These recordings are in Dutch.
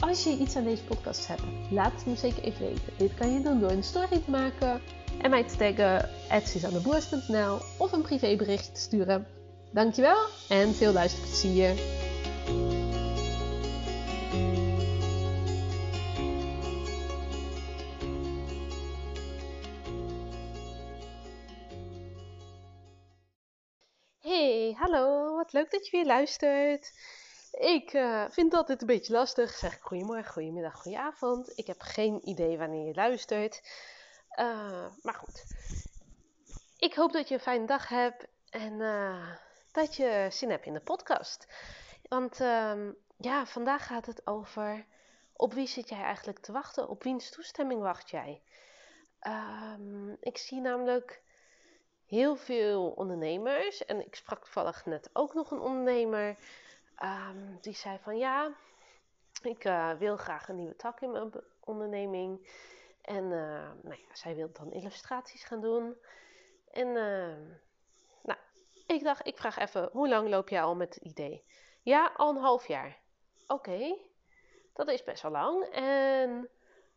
Als je iets aan deze podcast hebt, laat het me zeker even weten. Dit kan je doen door een story te maken en mij te taggen @suzanneboers.nl of een privébericht te sturen. Dankjewel en veel luisterplezier. Hey, hallo, wat leuk dat je weer luistert. Ik uh, vind het altijd een beetje lastig. Zeg ik goedemorgen, goedemiddag, goedenavond. Ik heb geen idee wanneer je luistert. Uh, maar goed. Ik hoop dat je een fijne dag hebt en uh, dat je zin hebt in de podcast. Want ehm, ja, vandaag gaat het over op wie zit jij eigenlijk te wachten? Op wiens toestemming wacht jij? Um, ik zie namelijk heel veel ondernemers en ik sprak toevallig net ook nog een ondernemer Um, die zei van ja, ik uh, wil graag een nieuwe tak in mijn onderneming. En uh, nou ja, zij wil dan illustraties gaan doen. En uh, nou, ik dacht, ik vraag even, hoe lang loop jij al met het idee? Ja, al een half jaar. Oké, dat is best wel lang. En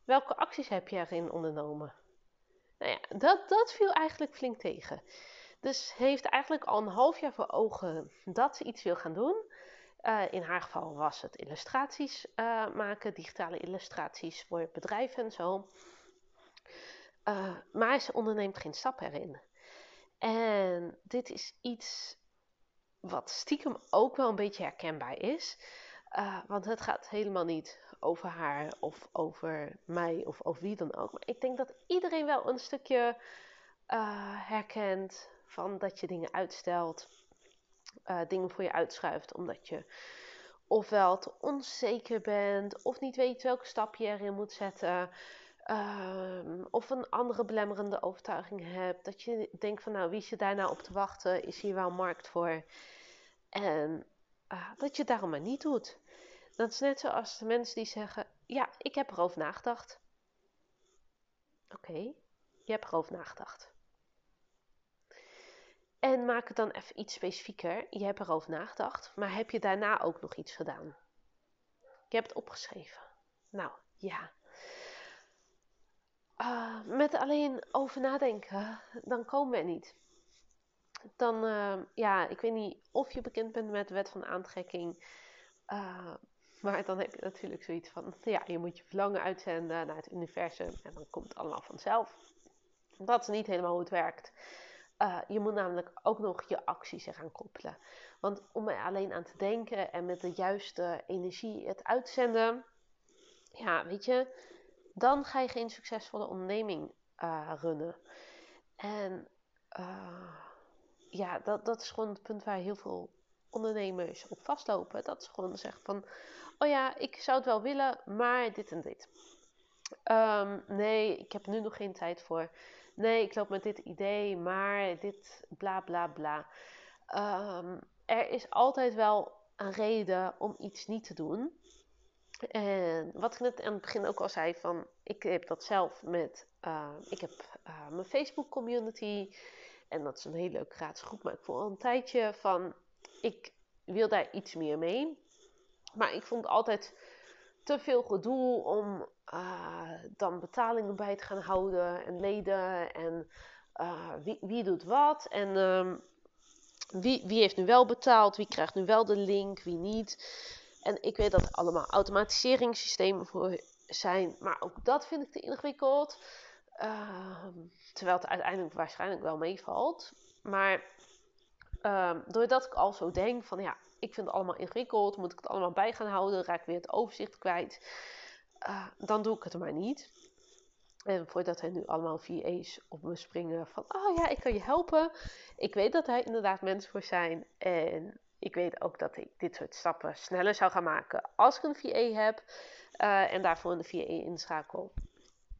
welke acties heb je erin ondernomen? Nou ja, dat, dat viel eigenlijk flink tegen. Dus heeft eigenlijk al een half jaar voor ogen dat ze iets wil gaan doen. Uh, in haar geval was het illustraties uh, maken, digitale illustraties voor bedrijven en zo. Uh, maar ze onderneemt geen stap erin. En dit is iets wat stiekem ook wel een beetje herkenbaar is. want het gaat helemaal niet over haar of over mij of over wie dan ook. Maar ik denk dat iedereen wel een stukje herkent van dat je dingen uitstelt uh, dingen voor je uitschuift omdat je ofwel te onzeker bent of niet weet welke stap je erin moet zetten. Um, of een andere belemmerende overtuiging hebt. Dat je denkt van nou wie zit daar nou op te wachten? Is hier wel markt voor? En uh, dat je het daarom maar niet doet. Dat is net zoals de mensen die zeggen: Ja, ik heb erover nagedacht. Oké, je hebt erover nagedacht. En maak het dan even iets specifieker. Je hebt erover nagedacht, maar heb je daarna ook nog iets gedaan? Je hebt het opgeschreven. Nou, ja. Uh, met alleen over nadenken, dan komen we niet. Dan, uh, ja, ik weet niet of je bekend bent met de wet van aantrekking. Uh, maar dan heb je natuurlijk zoiets van, ja, je moet je verlangen uitzenden naar het universum en dan komt het allemaal vanzelf. Dat is niet helemaal hoe het werkt. Uh, je moet namelijk ook nog je acties eraan koppelen. Want om er alleen aan te denken en met de juiste energie het uitzenden, ja, weet je, dan ga je geen succesvolle onderneming uh, runnen. En uh, ja, dat, dat is gewoon het punt waar heel veel ondernemers op vastlopen. Dat is gewoon zeggen van, oh ja, ik zou het wel willen, maar dit en dit. Um, nee, ik heb nu nog geen tijd voor nee, ik loop met dit idee, maar dit bla bla bla. Um, er is altijd wel een reden om iets niet te doen. En wat ik net aan het begin ook al zei, van ik heb dat zelf met, uh, ik heb uh, mijn Facebook community. En dat is een hele leuke gratis groep, maar ik voel al een tijdje van, ik wil daar iets meer mee. Maar ik vond altijd te veel gedoe om uh, dan betalingen bij te gaan houden en leden en uh, wie, wie, doet wat en um, wie, wie heeft nu wel betaald, wie krijgt nu wel de link, wie niet. En ik weet dat er allemaal automatiseringssystemen voor zijn, maar ook dat vind ik te ingewikkeld. Uh, terwijl het uiteindelijk waarschijnlijk wel meevalt. Maar um, doordat ik al zo denk van ja, ik vind het allemaal ingewikkeld, moet ik het allemaal bij gaan houden, raak ik weer het overzicht kwijt uh, dan doe ik het maar niet. En voordat hij nu allemaal VA's op me springen van, oh ja, ik kan je helpen. Ik weet dat hij inderdaad mensen voor zijn. En ik weet ook dat ik dit soort stappen sneller zou gaan maken als ik een VA heb uh, en daarvoor een VA inschakel.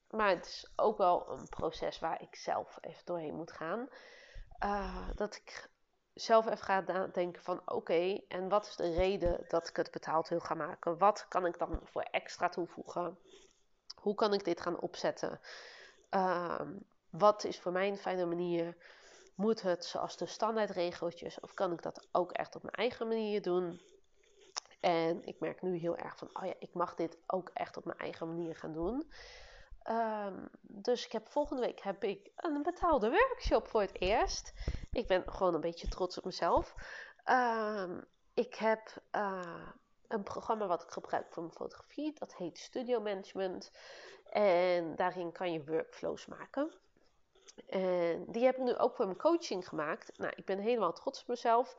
Maar het is ook wel een proces waar ik zelf even doorheen moet gaan. Uh, dat ik zelf even ga denken van oké, en wat is de reden dat ik het betaald wil gaan maken? Wat kan ik dan voor extra toevoegen? Hoe kan ik dit gaan opzetten? Uh, wat is voor mij een fijne manier? Moet het zoals de standaardregeltjes of kan ik dat ook echt op mijn eigen manier doen? En ik merk nu heel erg van, oh ja, ik mag dit ook echt op mijn eigen manier gaan doen. Um, dus ik heb volgende week heb ik een betaalde workshop voor het eerst. Ik ben gewoon een beetje trots op mezelf. Um, ik heb uh, een programma wat ik gebruik voor mijn fotografie. Dat heet Studio Management. En daarin kan je workflows maken. En die heb ik nu ook voor mijn coaching gemaakt. Nou, ik ben helemaal trots op mezelf.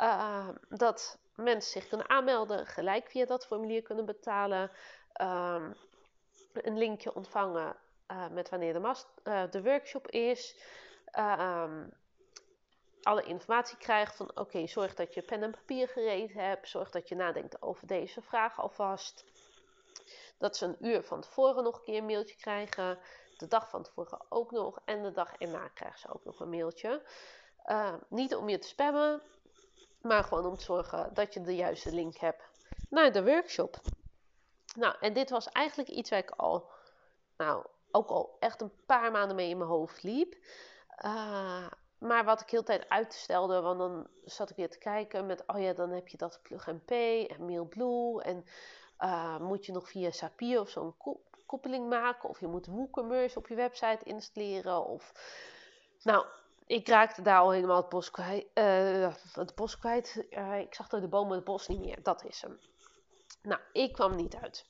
Uh, dat mensen zich kunnen aanmelden, gelijk via dat formulier kunnen betalen. Een linkje ontvangen uh, met wanneer de, uh, de workshop is. Um, alle informatie krijgen van oké, zorg dat je pen en papier gereed hebt. Zorg dat je nadenkt over deze vraag alvast. Dat ze een uur van tevoren nog een keer een mailtje krijgen. De dag van tevoren ook nog. En de dag erna krijgen ze ook nog een mailtje. Niet om je te spammen, maar gewoon om te zorgen dat je de juiste link hebt naar de workshop. Nou, en dit was eigenlijk iets waar ik al, nou, ook al echt een paar maanden mee in mijn hoofd liep. Uh, maar wat ik heel tijd uitstelde, want dan zat ik weer te kijken met, oh ja, dan heb je dat Plug en Mailblue. En uh, moet je nog via Zapier of zo'n koppeling maken. Of je moet WooCommerce op je website installeren. Of, nou, ik raakte daar al helemaal het bos kwijt. Uh, het bos kwijt. Ik zag door de bomen het bos niet meer. Dat is hem. Nou, ik kwam niet uit.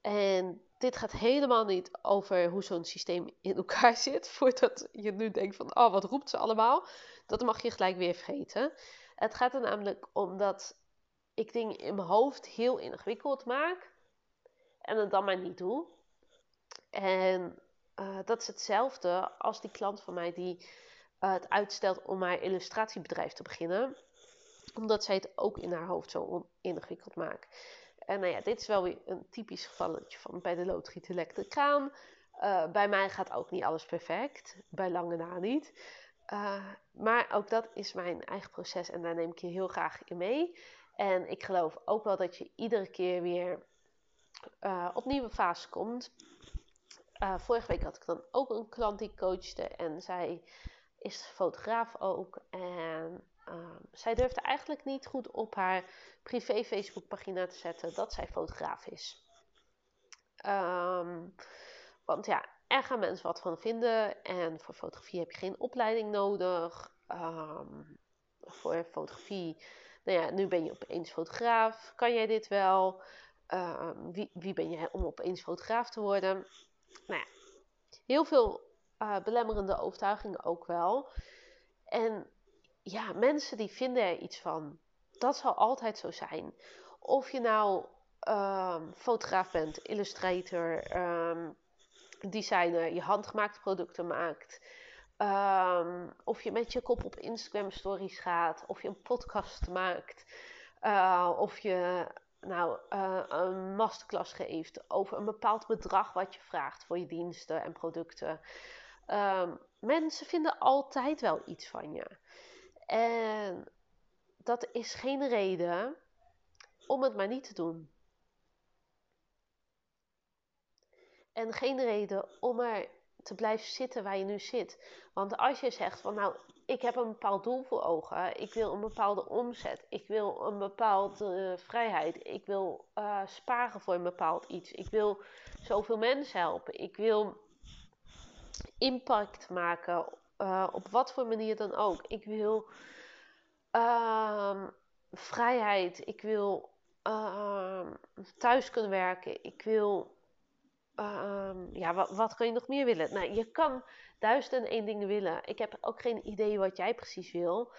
En dit gaat helemaal niet over hoe zo'n systeem in elkaar zit. Voordat je nu denkt van, oh, wat roept ze allemaal? Dat mag je gelijk weer vergeten. Het gaat er namelijk om dat ik dingen in mijn hoofd heel ingewikkeld maak. En het dan maar niet doe. En uh, dat is hetzelfde als die klant van mij die uh, het uitstelt om haar illustratiebedrijf te beginnen. Omdat zij het ook in haar hoofd zo ingewikkeld maakt. En nou ja, dit is wel weer een typisch gevalletje van bij de loodgiet lekt de kraan. Uh, bij mij gaat ook niet alles perfect. Bij lange na niet. Uh, maar ook dat is mijn eigen proces en daar neem ik je heel graag in mee. En ik geloof ook wel dat je iedere keer weer uh, op nieuwe fase komt. vorige week had ik dan ook een klant die coachte en zij is fotograaf ook. En Um, zij durfde eigenlijk niet goed op haar privé Facebookpagina te zetten dat zij fotograaf is. Um, want ja, er gaan mensen wat van vinden. En voor fotografie heb je geen opleiding nodig. Um, voor fotografie, nou ja, nu ben je opeens fotograaf. Kan jij dit wel? wie, wie ben jij om opeens fotograaf te worden? Nou ja, heel veel uh, belemmerende overtuigingen ook wel. En ja, mensen die vinden er iets van. Dat zal altijd zo zijn. Of je nou um, fotograaf bent, illustrator, um, designer, je handgemaakte producten maakt. Um, of je met je kop op Instagram stories gaat. Of je een podcast maakt. Uh, of je nou, uh, een masterclass geeft over een bepaald bedrag wat je vraagt voor je diensten en producten. mensen vinden altijd wel iets van je. En dat is geen reden om het maar niet te doen. En geen reden om er te blijven zitten waar je nu zit. Want als je zegt van nou, ik heb een bepaald doel voor ogen. Ik wil een bepaalde omzet. Ik wil een bepaalde vrijheid. Ik wil uh, sparen voor een bepaald iets. Ik wil zoveel mensen helpen. Ik wil impact maken uh, op wat voor manier dan ook. Ik wil uh, vrijheid. Ik wil uh, thuis kunnen werken. Ik wil. Ehm, ja, wat, wat kan je nog meer willen? Nou, je kan duizend en één dingen willen. Ik heb ook geen idee wat jij precies wil.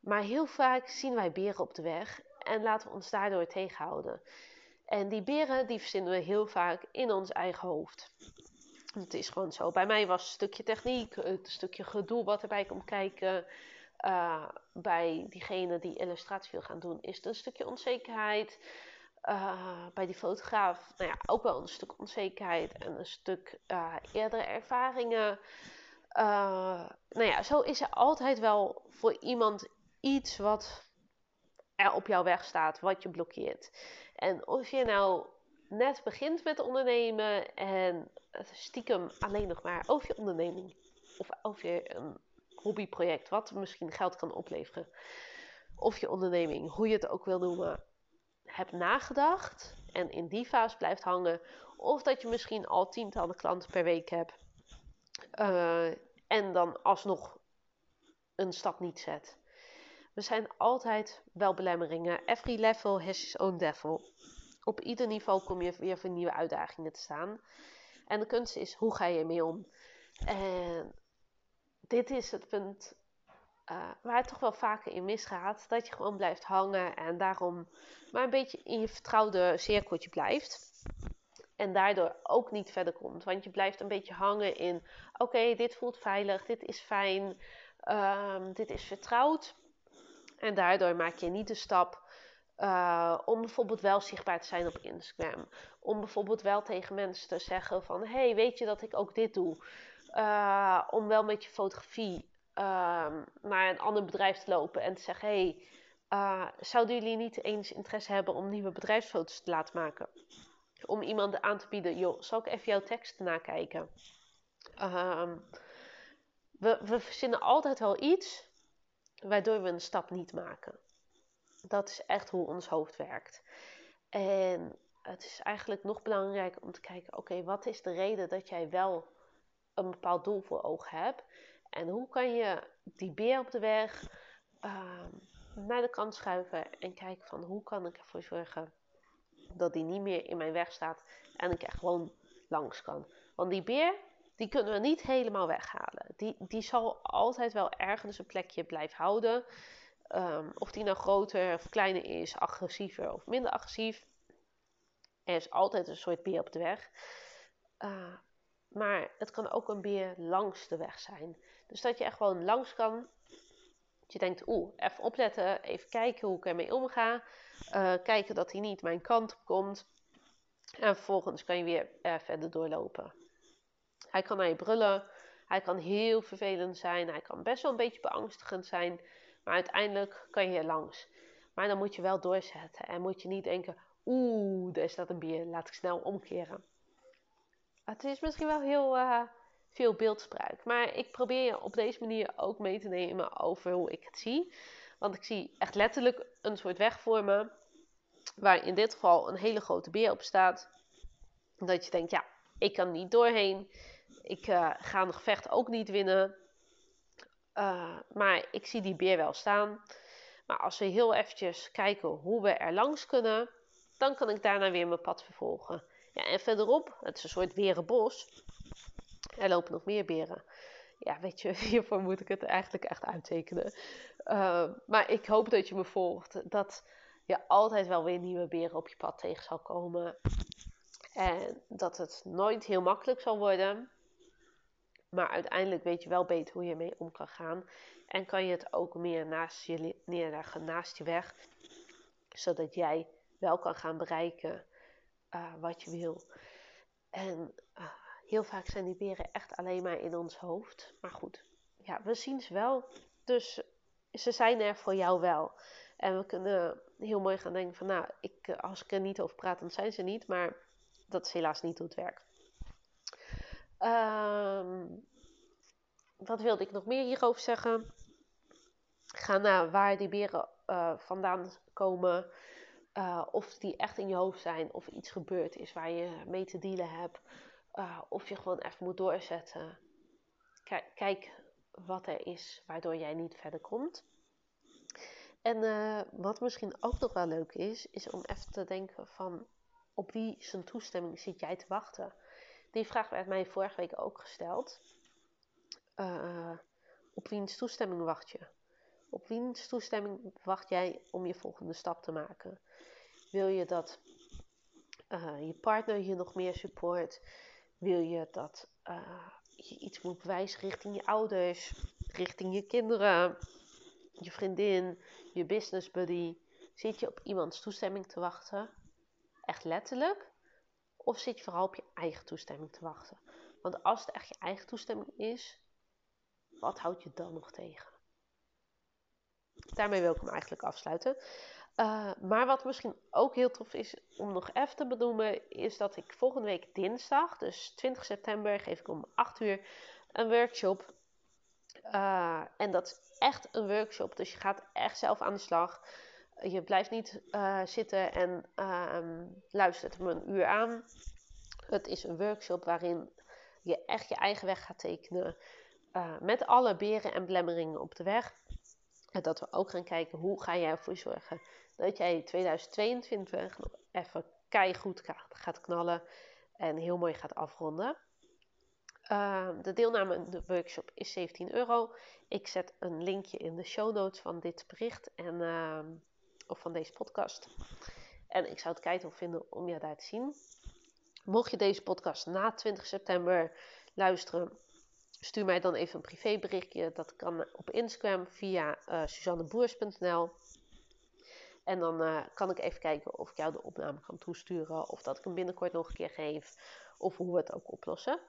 Maar heel vaak zien wij beren op de weg en laten we ons daardoor tegenhouden. En die beren die verzinnen we heel vaak in ons eigen hoofd. Het is gewoon zo. Bij mij was een stukje techniek, het stukje gedoe wat erbij komt kijken. uh, bij diegene die illustratie wil gaan doen, is het een stukje onzekerheid. Uh, bij die fotograaf, nou ja, ook wel een stuk onzekerheid en een stuk uh, eerdere ervaringen. nou ja, zo is er altijd wel voor iemand iets wat er op jouw weg staat, wat je blokkeert. En of je nou net begint met ondernemen en stiekem alleen nog maar over je onderneming of over je een hobbyproject wat misschien geld kan opleveren, of je onderneming, hoe je het ook wil noemen, hebt nagedacht en in die fase blijft hangen, of dat je misschien al tientallen klanten per week hebt uh, en dan alsnog een stap niet zet. Er zijn altijd wel belemmeringen. Every level has its own devil. Op ieder niveau kom je weer voor nieuwe uitdagingen te staan. En de kunst is, hoe ga je ermee om? En dit is het punt uh, waar het toch wel vaker in misgaat. Dat je gewoon blijft hangen en daarom maar een beetje in je vertrouwde cirkeltje blijft. En daardoor ook niet verder komt. Want je blijft een beetje hangen in: oké, dit voelt veilig, dit is fijn, um, dit is vertrouwd. En daardoor maak je niet de stap uh, om bijvoorbeeld wel zichtbaar te zijn op Instagram. Om bijvoorbeeld wel tegen mensen te zeggen van... hey, weet je dat ik ook dit doe? Uh, om wel met je fotografie uh, naar een ander bedrijf te lopen en te zeggen: hey, uh, zouden jullie niet eens interesse hebben om nieuwe bedrijfsfoto's te laten maken? Om iemand aan te bieden: joh, zal ik even jouw tekst nakijken? Ehm, we verzinnen altijd wel iets waardoor we een stap niet maken. Dat is echt hoe ons hoofd werkt. En het is eigenlijk nog belangrijker om te kijken: oké, wat is de reden dat jij wel een bepaald doel voor ogen hebt? En hoe kan je die beer op de weg uh, naar de kant schuiven en kijken van hoe kan ik ervoor zorgen dat die niet meer in mijn weg staat en ik er gewoon langs kan. Want die beer, die kunnen we niet helemaal weghalen. Die, die zal altijd wel ergens een plekje blijven houden. Um, of die nou groter of kleiner is, agressiever of minder agressief. Er is altijd een soort beer op de weg. Uh, maar het kan ook een beer langs de weg zijn. Dus dat je echt gewoon langs kan. Dat je denkt, oeh, even opletten, even kijken hoe ik ermee omga. Uh, kijken dat hij niet mijn kant op komt. En vervolgens kan je weer uh, verder doorlopen. Hij kan naar je brullen. Hij kan heel vervelend zijn. Hij kan best wel een beetje beangstigend zijn. Maar uiteindelijk kan je er langs. Maar dan moet je wel doorzetten. En moet je niet denken, oeh, daar staat een bier. Laat ik snel omkeren. Het is misschien wel heel uh, veel beeldspraak. Maar ik probeer je op deze manier ook mee te nemen over hoe ik het zie. Want ik zie echt letterlijk een soort weg voor me. Waar in dit geval een hele grote beer op staat. Dat je denkt, ja, ik kan niet doorheen. Ik uh, ga een gevecht ook niet winnen. Uh, maar ik zie die beer wel staan. Maar als we heel eventjes kijken hoe we er langs kunnen, dan kan ik daarna weer mijn pad vervolgen. Ja, en verderop, het is een soort berenbos. Er lopen nog meer beren. Ja, weet je, hiervoor moet ik het eigenlijk echt uittekenen. Uh, maar ik hoop dat je me volgt. Dat je altijd wel weer nieuwe beren op je pad tegen zal komen. En dat het nooit heel makkelijk zal worden. Maar uiteindelijk weet je wel beter hoe je ermee om kan gaan. En kan je het ook meer naast je neerleggen, naast je weg. Zodat jij wel kan gaan bereiken uh, wat je wil. En uh, heel vaak zijn die beren echt alleen maar in ons hoofd. Maar goed, ja, we zien ze wel. Dus ze zijn er voor jou wel. En we kunnen heel mooi gaan denken van, nou, ik, eh, als ik er niet over praat, dan zijn ze niet. Maar dat is helaas niet hoe het werkt. Um, wat wilde ik nog meer hierover zeggen? Ga naar waar die beren uh, vandaan komen. Uh, of die echt in je hoofd zijn, of iets gebeurd is waar je mee te dealen hebt, uh, of je gewoon even moet doorzetten. Kijk, kijk wat er is waardoor jij niet verder komt. En wat misschien ook nog wel leuk is, is om even te denken van op wie zijn toestemming zit jij te wachten. Die vraag werd mij vorige week ook gesteld. op wiens toestemming wacht je? Op wiens toestemming wacht jij om je volgende stap te maken? Wil je dat uh, je partner je nog meer support? Wil je dat uh, je iets moet bewijzen richting je ouders, richting je kinderen? je vriendin, je business buddy, zit je op iemands toestemming te wachten? Echt letterlijk? Of zit je vooral op je eigen toestemming te wachten? Want als het echt je eigen toestemming is, wat houdt je dan nog tegen? Daarmee wil ik hem eigenlijk afsluiten. Uh, maar wat misschien ook heel tof is om nog even te benoemen, is dat ik volgende week dinsdag, dus 20 september, geef ik om 8 uur een workshop. Uh, en dat is echt een workshop, dus je gaat echt zelf aan de slag. Je blijft niet uh, zitten en uh, luistert me een uur aan. Het is een workshop waarin je echt je eigen weg gaat tekenen. met alle beren en belemmeringen op de weg. En dat we ook gaan kijken hoe ga jij ervoor zorgen dat jij 2022 nog even keihard gaat knallen en heel mooi gaat afronden. Uh, de deelname aan de workshop is 17 euro. Ik zet een linkje in de show notes van dit bericht en, uh, of van deze podcast. En ik zou het kijken vinden om je daar te zien. Mocht je deze podcast na 20 september luisteren, stuur mij dan even een privéberichtje. Dat kan op Instagram via uh, suzanneboers.nl. En dan uh, kan ik even kijken of ik jou de opname kan toesturen. Of dat ik hem binnenkort nog een keer geef. Of hoe we het ook oplossen.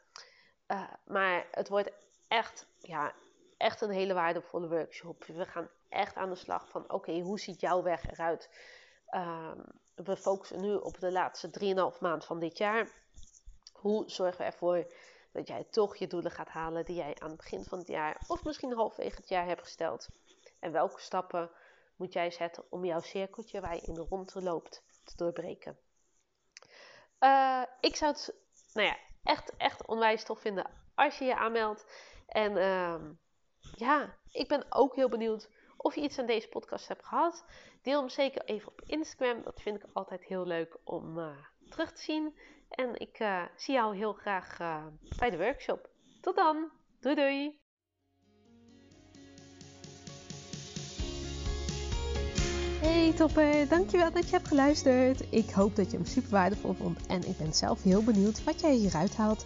Uh, maar het wordt echt, ja, echt een hele waardevolle workshop. We gaan echt aan de slag van oké, hoe ziet jouw weg eruit? Uh, we focussen nu op de laatste 3,5 maand van dit jaar. Hoe zorgen we ervoor dat jij toch je doelen gaat halen die jij aan het begin van het jaar of misschien halverwege het jaar hebt gesteld? En welke stappen moet jij zetten om jouw cirkeltje waar je in de rondte loopt te doorbreken. Uh, ik zou het nou ja, echt, echt onwijs tof vinden als je je aanmeldt. En uh, ja, ik ben ook heel benieuwd of je iets aan deze podcast hebt gehad. Deel hem zeker even op Instagram. Dat vind ik altijd heel leuk om uh, terug te zien. En ik uh, zie jou heel graag bij de workshop. Tot dan. Doei doei. Hey topper, dankjewel dat je hebt geluisterd. Ik hoop dat je hem super waardevol vond en ik ben zelf heel benieuwd wat jij hieruit haalt.